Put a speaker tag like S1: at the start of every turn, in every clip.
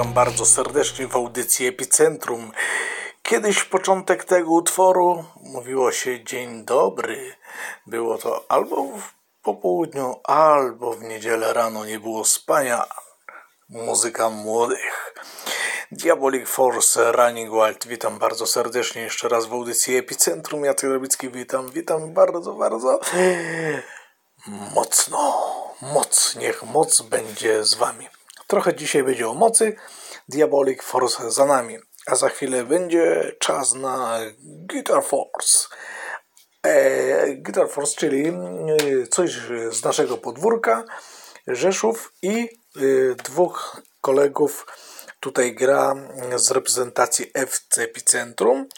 S1: witam bardzo serdecznie w audycji Epicentrum. Kiedyś początek tego utworu mówiło się dzień dobry. Było to albo w popołudniu, albo w niedzielę rano nie było spania. Muzyka młodych. Diabolic Force, Running Wild. Witam bardzo serdecznie jeszcze raz w audycji Epicentrum. Ja Robicki witam, witam bardzo, bardzo mocno. Moc, niech moc będzie z wami. Trochę dzisiaj będzie o mocy. Diabolic Force za nami. A za chwilę będzie czas na Guitar Force. E, Guitar Force, czyli e, coś z naszego podwórka, Rzeszów i e, dwóch kolegów tutaj gra z reprezentacji FC Epicentrum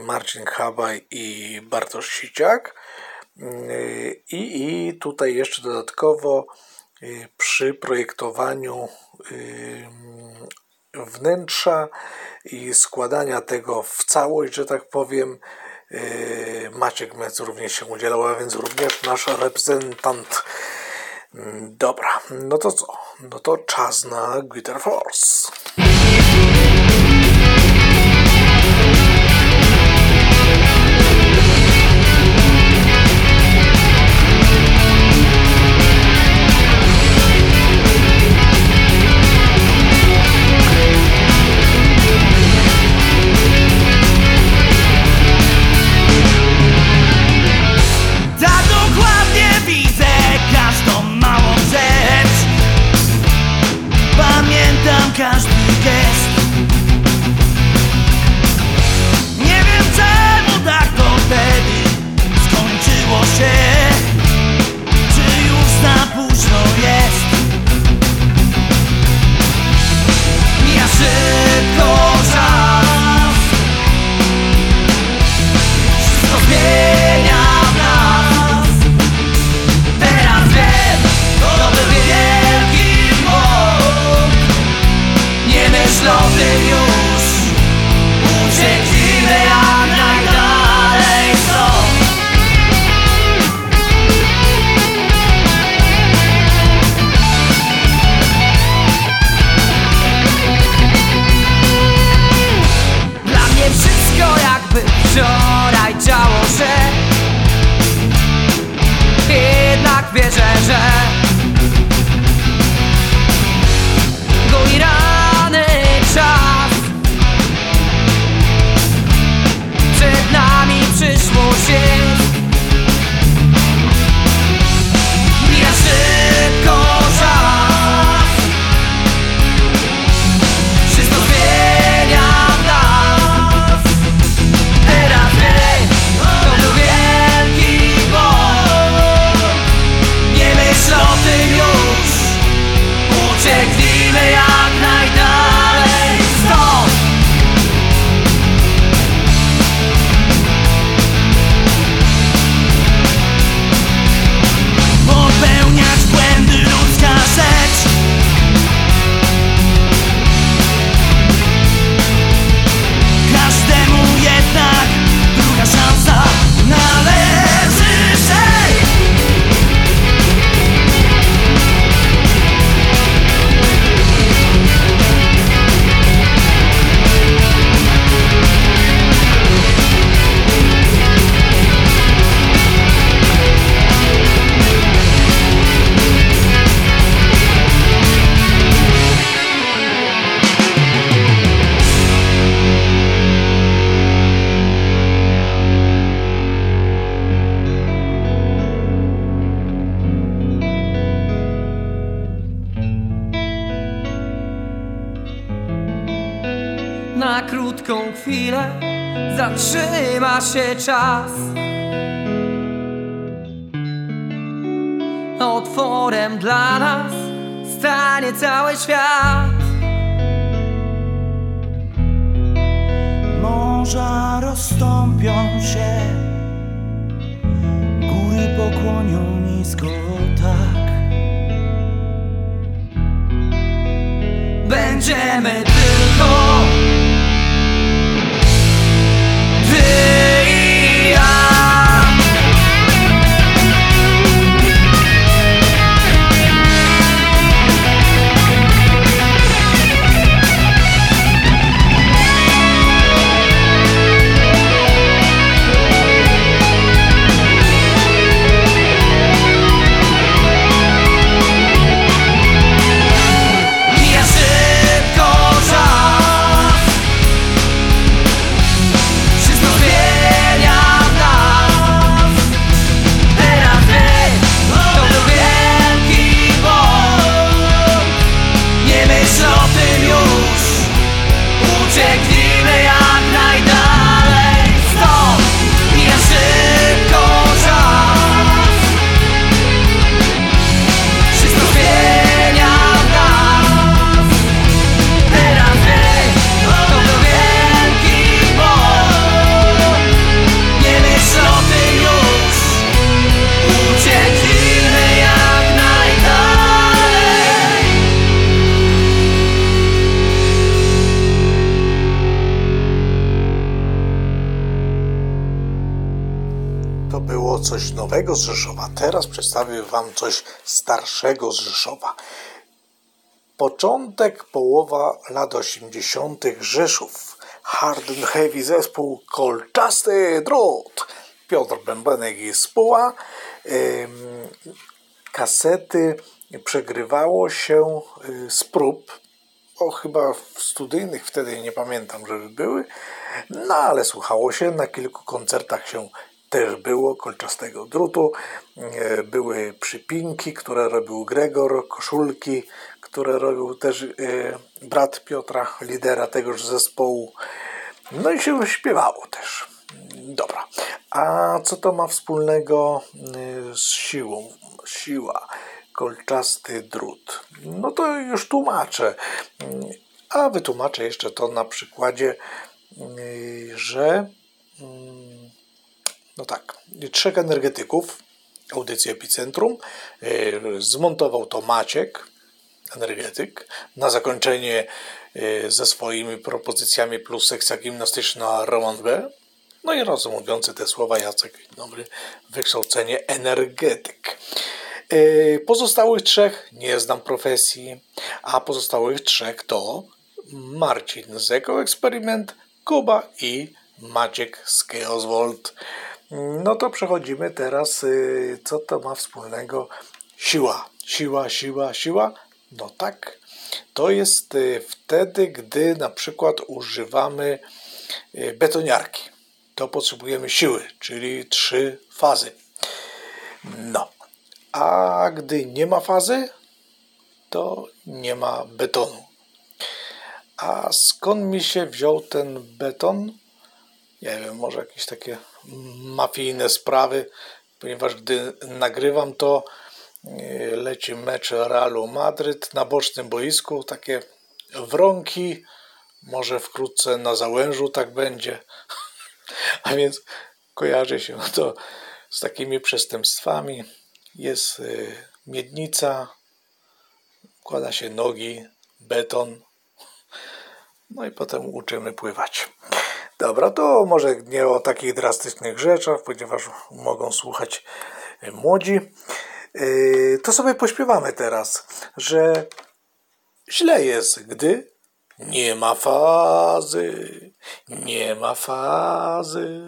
S1: Marcin Habaj i Bartosz Siciak i, i tutaj jeszcze dodatkowo Y, przy projektowaniu wnętrza i składania tego w całość, że tak powiem, y, Maciek Mec również się udzielał, a więc również nasz reprezentant. Dobra, no to co? No to czas na Guitar Force.
S2: Zatrzyma się czas. Otworem dla nas stanie cały świat.
S3: Morza rozstąpią się Góry pokłonią nisko tak.
S2: Będziemy tylko
S1: say nowego z Rzeszowa. Teraz przedstawię Wam coś starszego z Rzeszowa. Początek, połowa lat 80. Rzeszów. Hard and Heavy zespół Kolczasty Drut. Piotr Bębenek i Spuła. Kasety przegrywało się y, z prób o chyba w studyjnych wtedy nie pamiętam, żeby były, no ale słuchało się, na kilku koncertach się też było kolczastego drutu, E, były przypinki, które robił Gregor, koszulki, które robił też e, brat Piotra, lidera tegoż zespołu, no i się śpiewało też. Dobra, a co to ma wspólnego y, z siłą? Siła, kolczasty drut. No to już tłumaczę. A wytłumaczę jeszcze to na przykładzie, że mm, no tak, trzech energetyków, audycji Epicentrum, y, zmontował to Maciek, energetyk, na zakończenie y, ze swoimi propozycjami plus sekcja gimnastyczna Roman B. No i rozumujący te słowa Jacek Dobry, wykształcenie energetyk. Y, Pozostałych trzech nie znam profesji, a pozostałych trzech to Marcin z Eko Eksperyment, Kuba i Maciek z Chaos Volt. No to przechodzimy teraz, y, co to ma wspólnego siła. Siła, siła, siła. No tak, to jest y, wtedy, gdy na przykład używamy y, betoniarki. To potrzebujemy siły, czyli trzy fazy. No, a gdy nie ma fazy, to nie ma betonu. A skąd mi się wziął ten beton? Nie wiem, może jakieś takie mafijne sprawy, ponieważ gdy nagrywam to, yy, leci mecz Realu Madryt na bocznym boisku, takie wronki, może wkrótce na załężu tak będzie. A więc kojarzy się to z takimi przestępstwami. Jest yy, miednica, kłada się nogi, beton, no i potem uczymy pływać. Dobra, to może nie o takich drastycznych rzeczach, ponieważ mogą słuchać y, młodzi. Yy, To sobie pośpiewamy teraz, że źle jest, gdy nie ma fazy, nie ma fazy.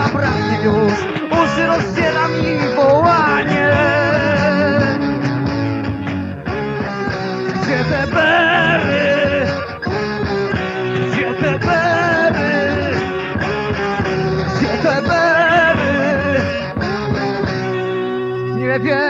S4: Gdy piwa braknie już, uszy rozdziela mi wołanie Gdzie te bery? Gdzie te bery? Gdzie te bery? Nie wiem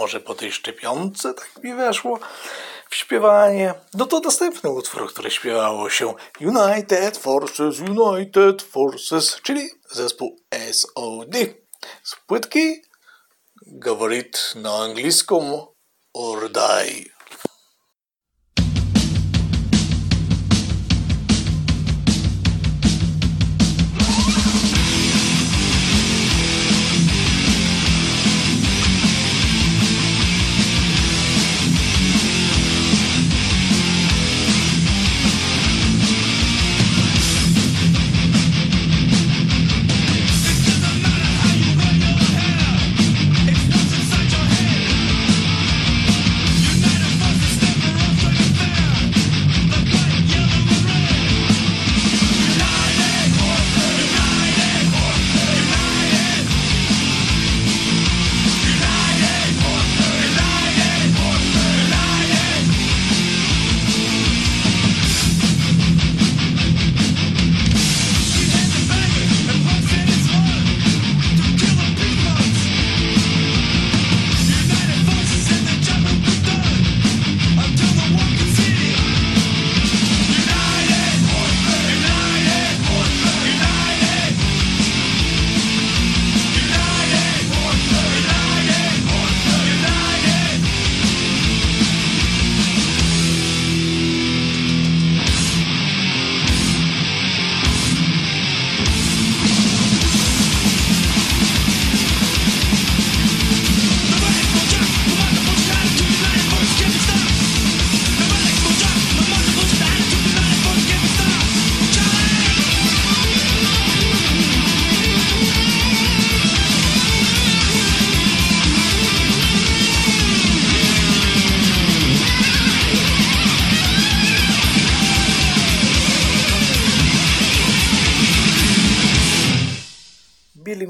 S1: może po tej szczepionce tak mi weszło w śpiewanie, no to następny utwór, który śpiewało się United Forces, United Forces, czyli zespół SOD. Z płytki говорит на английском or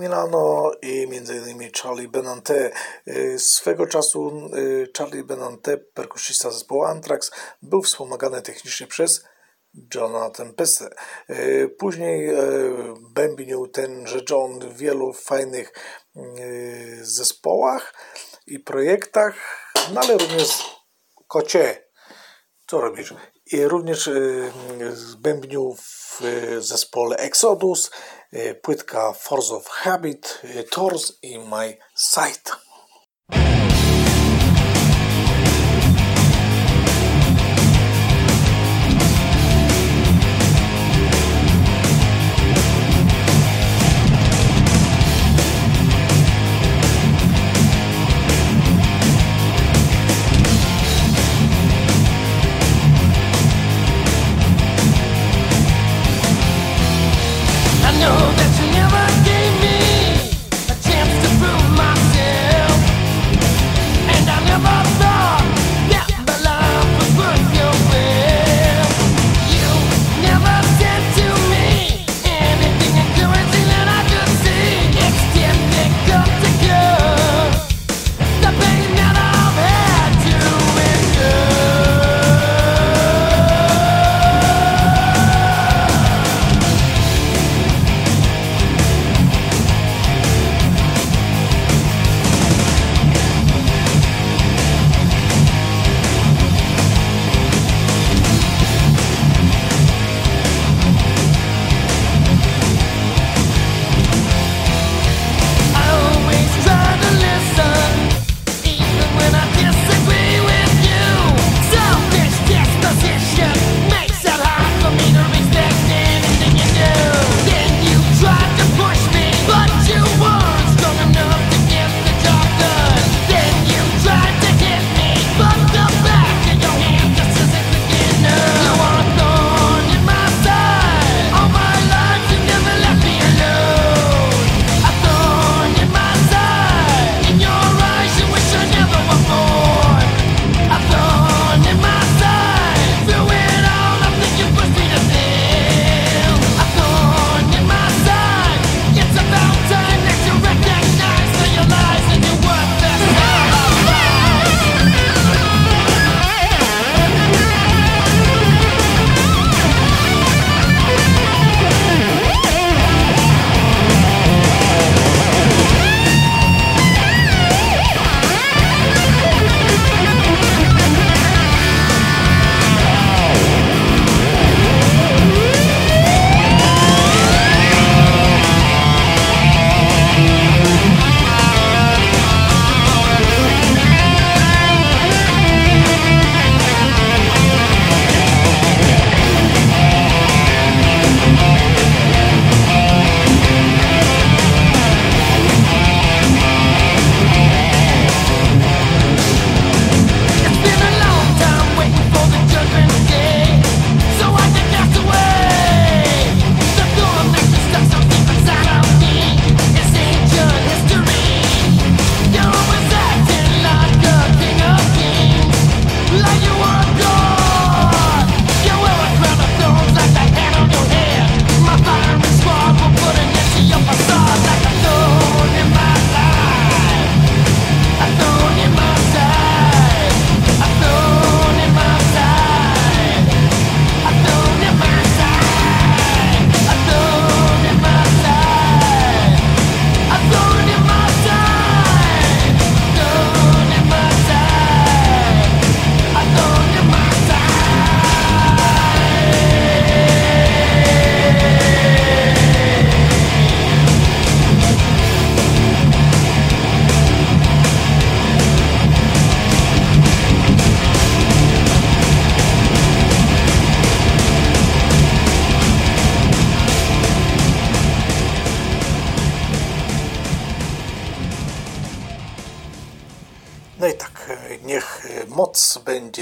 S1: Milano i m.in. Charlie Benante. Y, Swego czasu y, Charlie Benante, perkusista zespołu Anthrax, był wspomagany technicznie przez Johna Tempestę. Y, Później bębnił tenże John w wielu fajnych zespołach i projektach, no ale również kocie. Co robisz? I również bębnił w zespole Exodus, płytka Force of Habit, y, Tours i My Sight.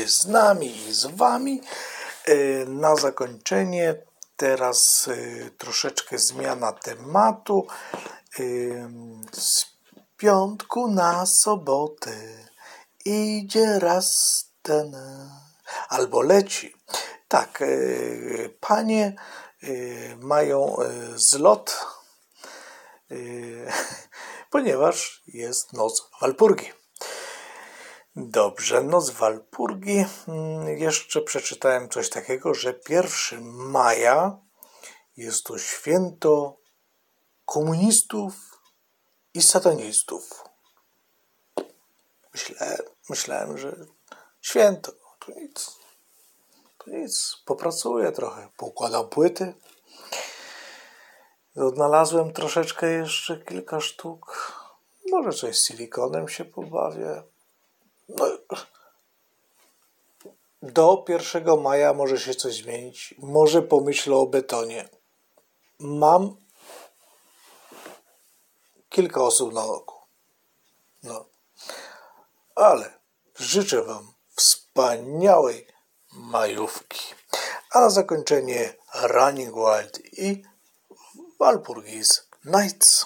S1: Z nami i z wami. E, Na zakończenie teraz e, troszeczkę zmiana tematu. E, Z piątku na sobotę idzie raz ten albo leci. Tak, panie mają zlot, ponieważ jest noc Walpurgi. Dobrze, noc Walpurgi. Mm, Jeszcze przeczytałem coś takiego, że 1 maja jest to święto komunistów i satanistów. Myślałem, myślałem że święto, to nic. To nic, popracuję trochę, poukładam płyty. Odnalazłem troszeczkę jeszcze kilka sztuk. Może coś z silikonem się pobawię. No, do 1 maja może się coś zmienić. Może pomyślę o betonie. Mam kilka osób na oku. No. Ale życzę Wam wspaniałej majówki. A na zakończenie Running Wild i Walpurgis Nights.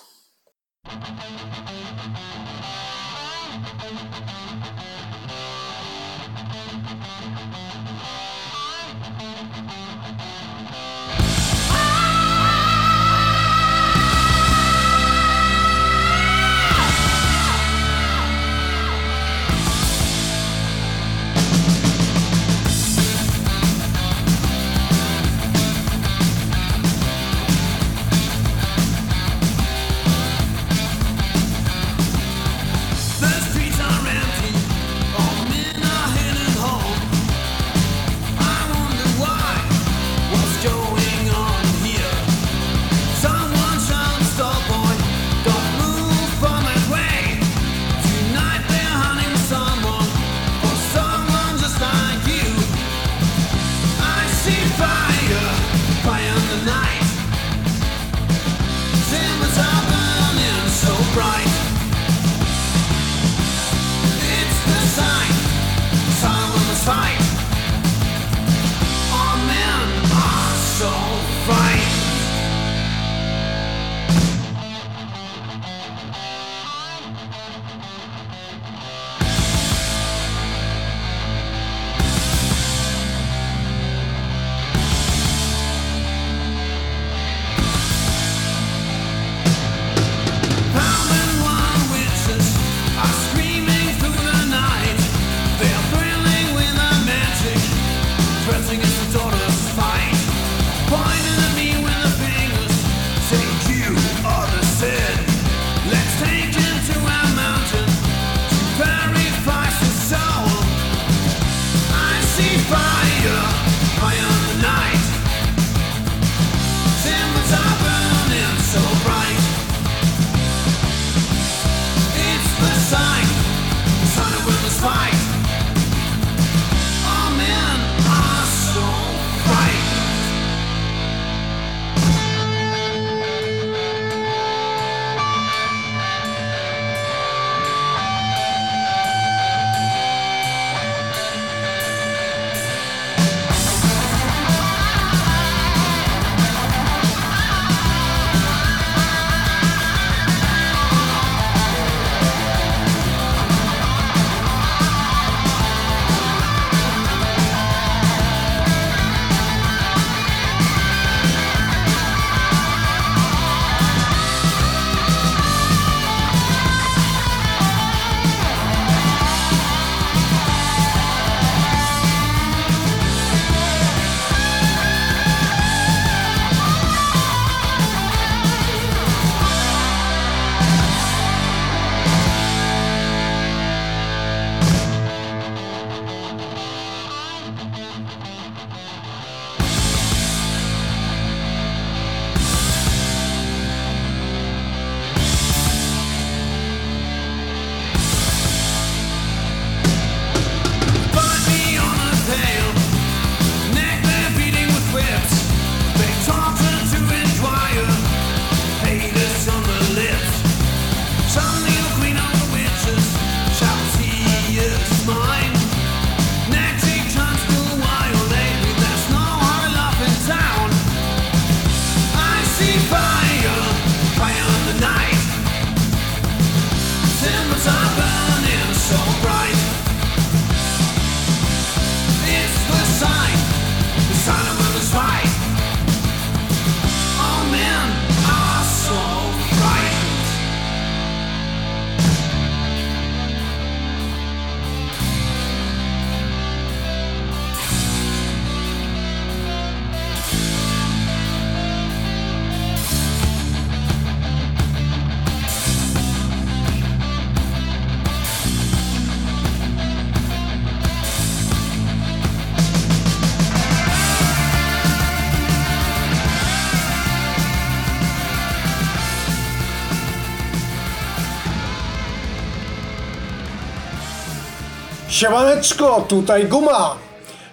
S5: Siemaneczko, tutaj Guma.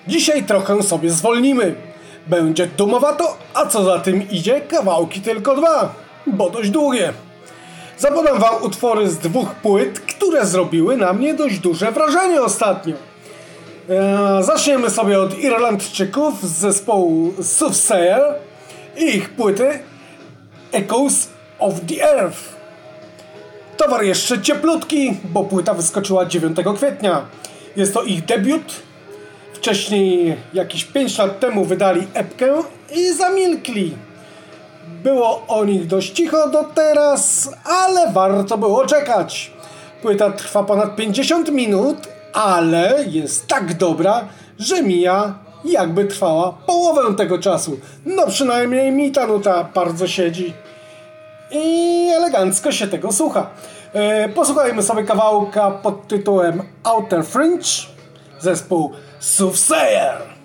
S5: Dzisiaj trochę sobie zwolnimy. Będzie dumowato, a co za tym idzie, kawałki tylko dwa, bo dość długie. Zapodam wam utwory z dwóch płyt, które zrobiły na mnie dość duże wrażenie ostatnio. Eee, zaczniemy sobie od Irlandczyków z zespołu Soothsayer i ich płyty Echoes of the Earth. Towar jeszcze cieplutki, bo płyta wyskoczyła 9 kwietnia. Jest to ich debiut. Wcześniej, jakieś 5 lat temu, wydali epkę i zamilkli. Było o nich dość cicho do teraz, ale warto było czekać. Płyta trwa ponad 50 minut, ale jest tak dobra, że mija jakby trwała połowę tego czasu. No przynajmniej mi ta nuta bardzo siedzi i elegancko się tego słucha. E, posłuchajmy sobie kawałka pod tytułem Outer Fringe, zespół Soothsayer.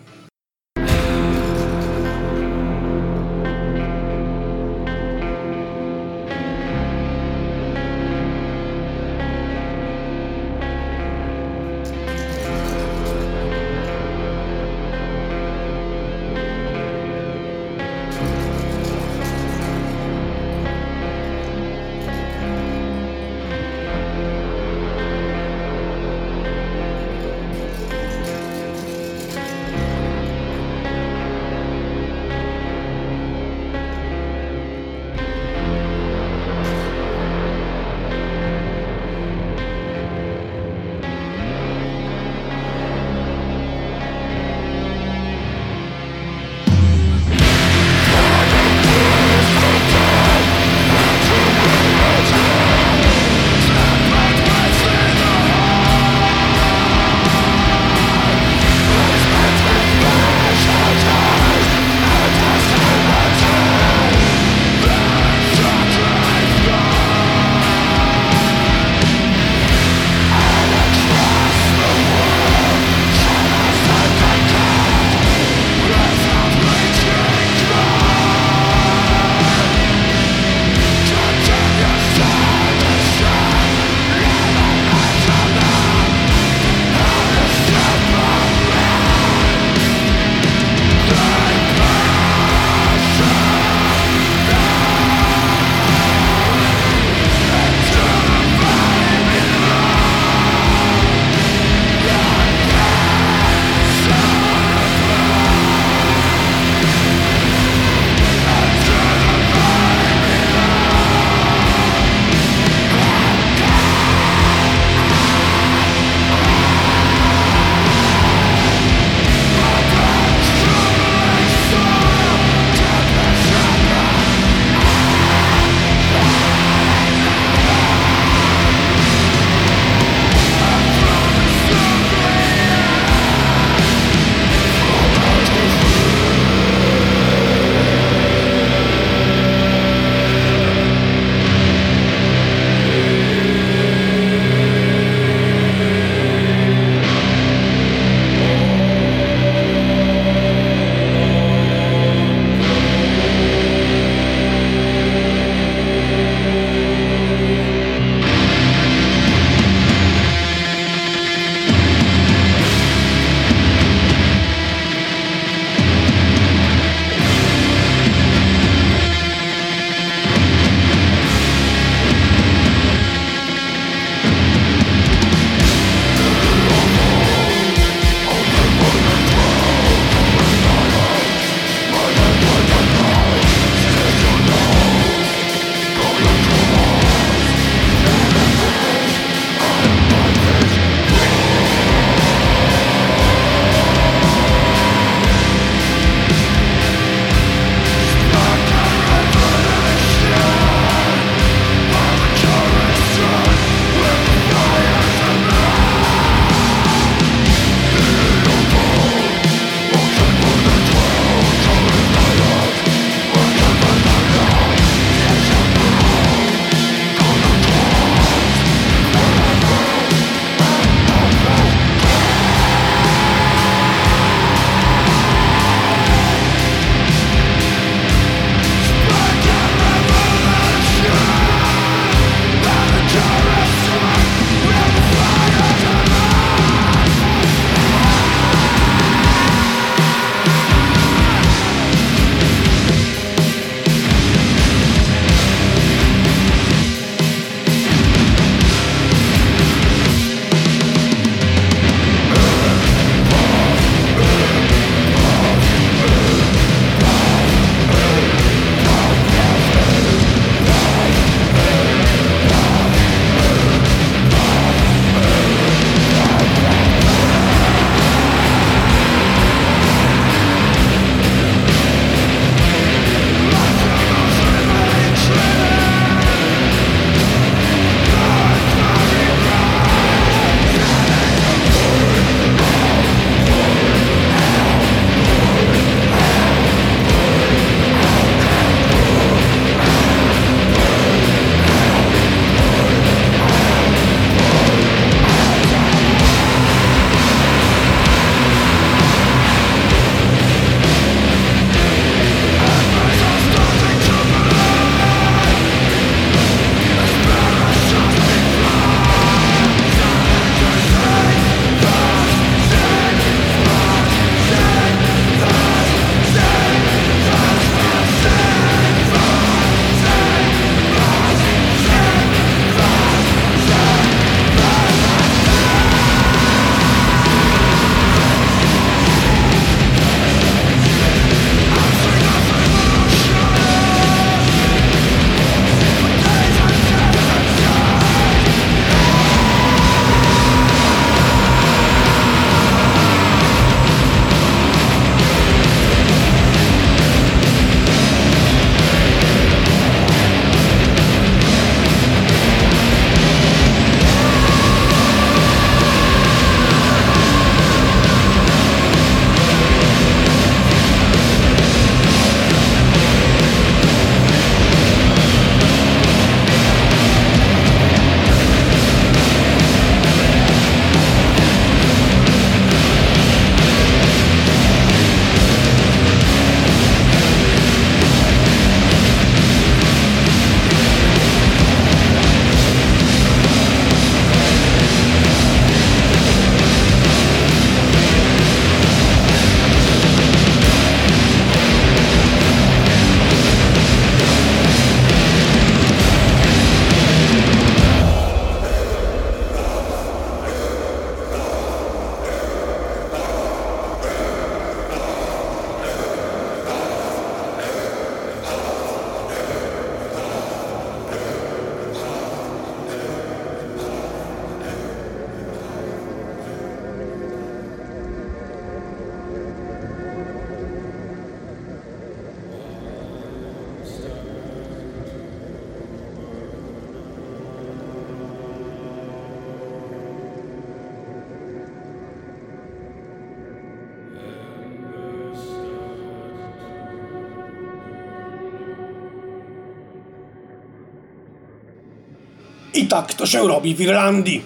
S5: I tak to się robi w Irlandii.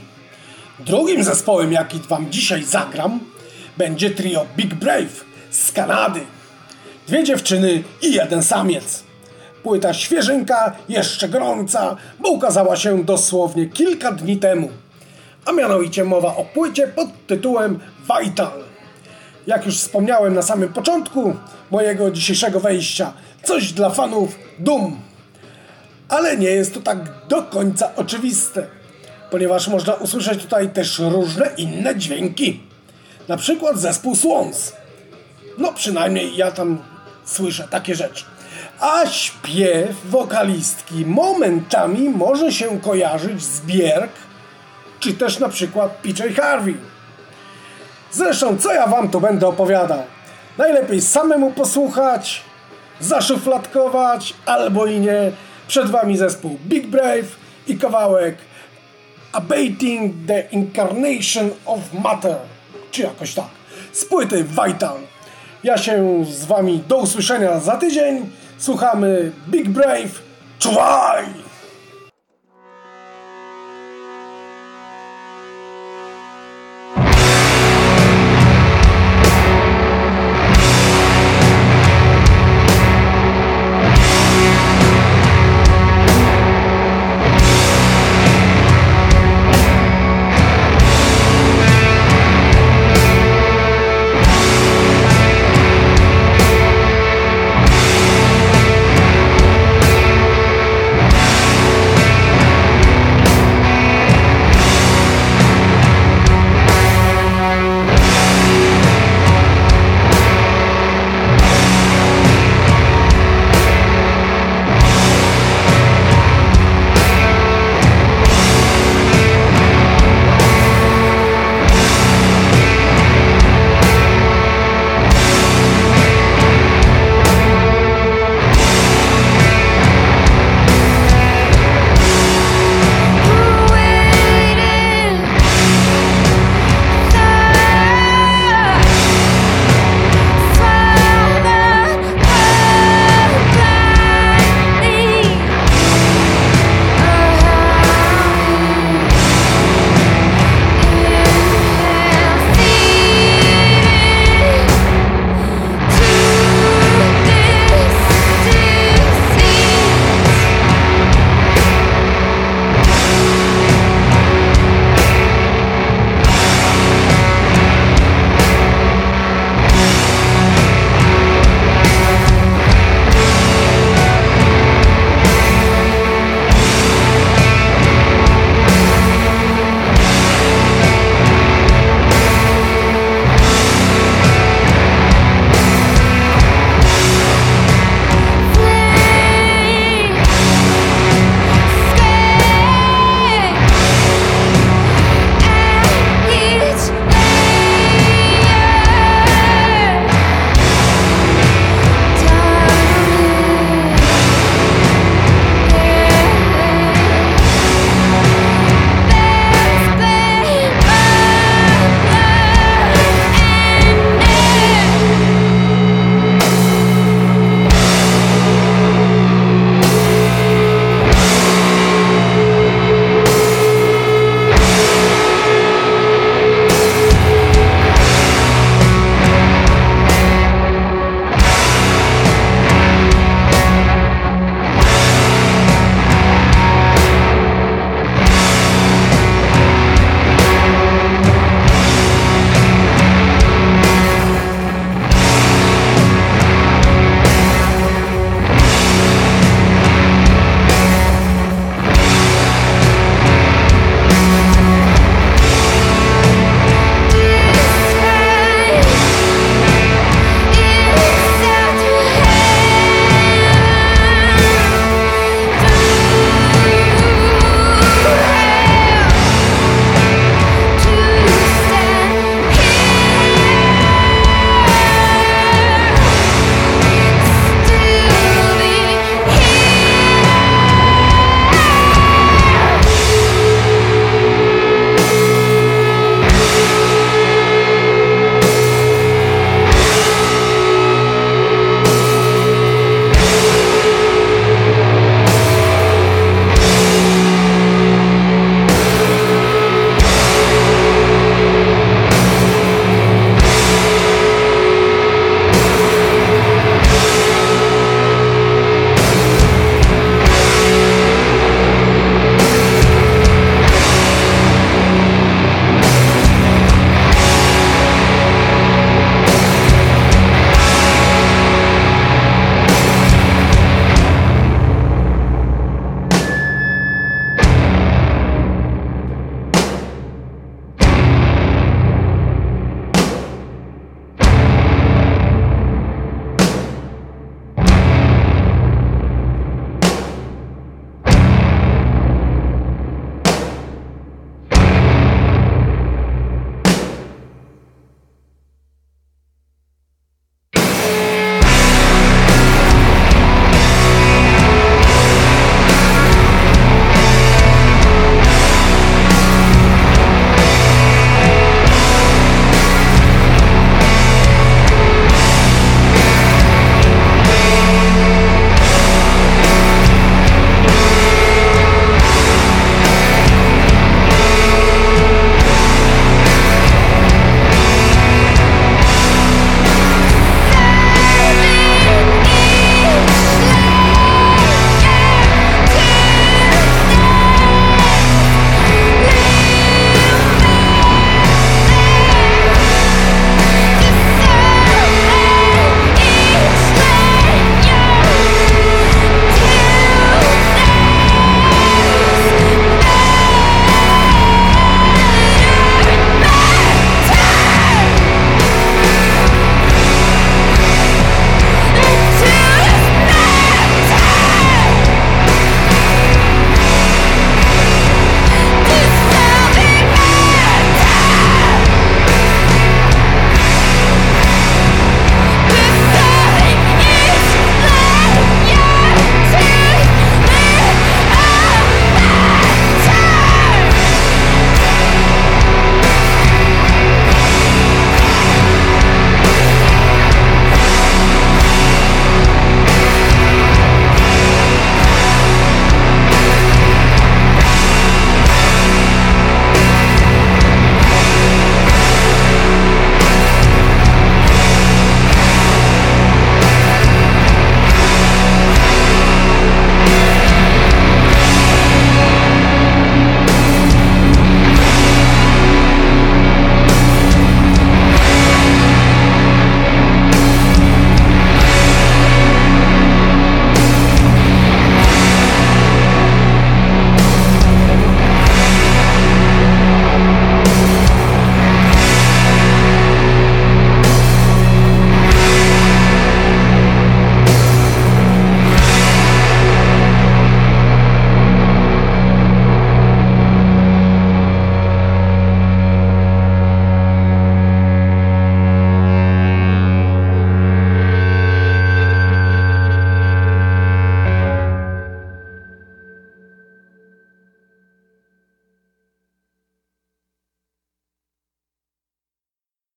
S5: Drugim zespołem, jaki wam dzisiaj zagram, będzie trio Big Brave z Kanady. Dwie dziewczyny i jeden samiec. Płyta świeżynka, jeszcze gorąca, bo ukazała się dosłownie kilka dni temu. A mianowicie mowa o płycie pod tytułem Vital. Jak już wspomniałem na samym początku mojego dzisiejszego wejścia, coś dla fanów Doom. Ale nie jest to tak do końca oczywiste, ponieważ można usłyszeć tutaj też różne inne dźwięki. Na przykład zespół Swans. No przynajmniej ja tam słyszę takie rzeczy. A śpiew wokalistki momentami może się kojarzyć z Bierk, czy też na przykład PJ Harvey. Zresztą, co ja wam tu będę opowiadał? Najlepiej samemu posłuchać, zaszufladkować, albo i nie. Przed wami zespół Big Brave i kawałek Abating the Incarnation of Matter, czy jakoś tak, z płyty Vital. Ja się z wami do usłyszenia za tydzień. Słuchamy Big Brave. Czuwaj!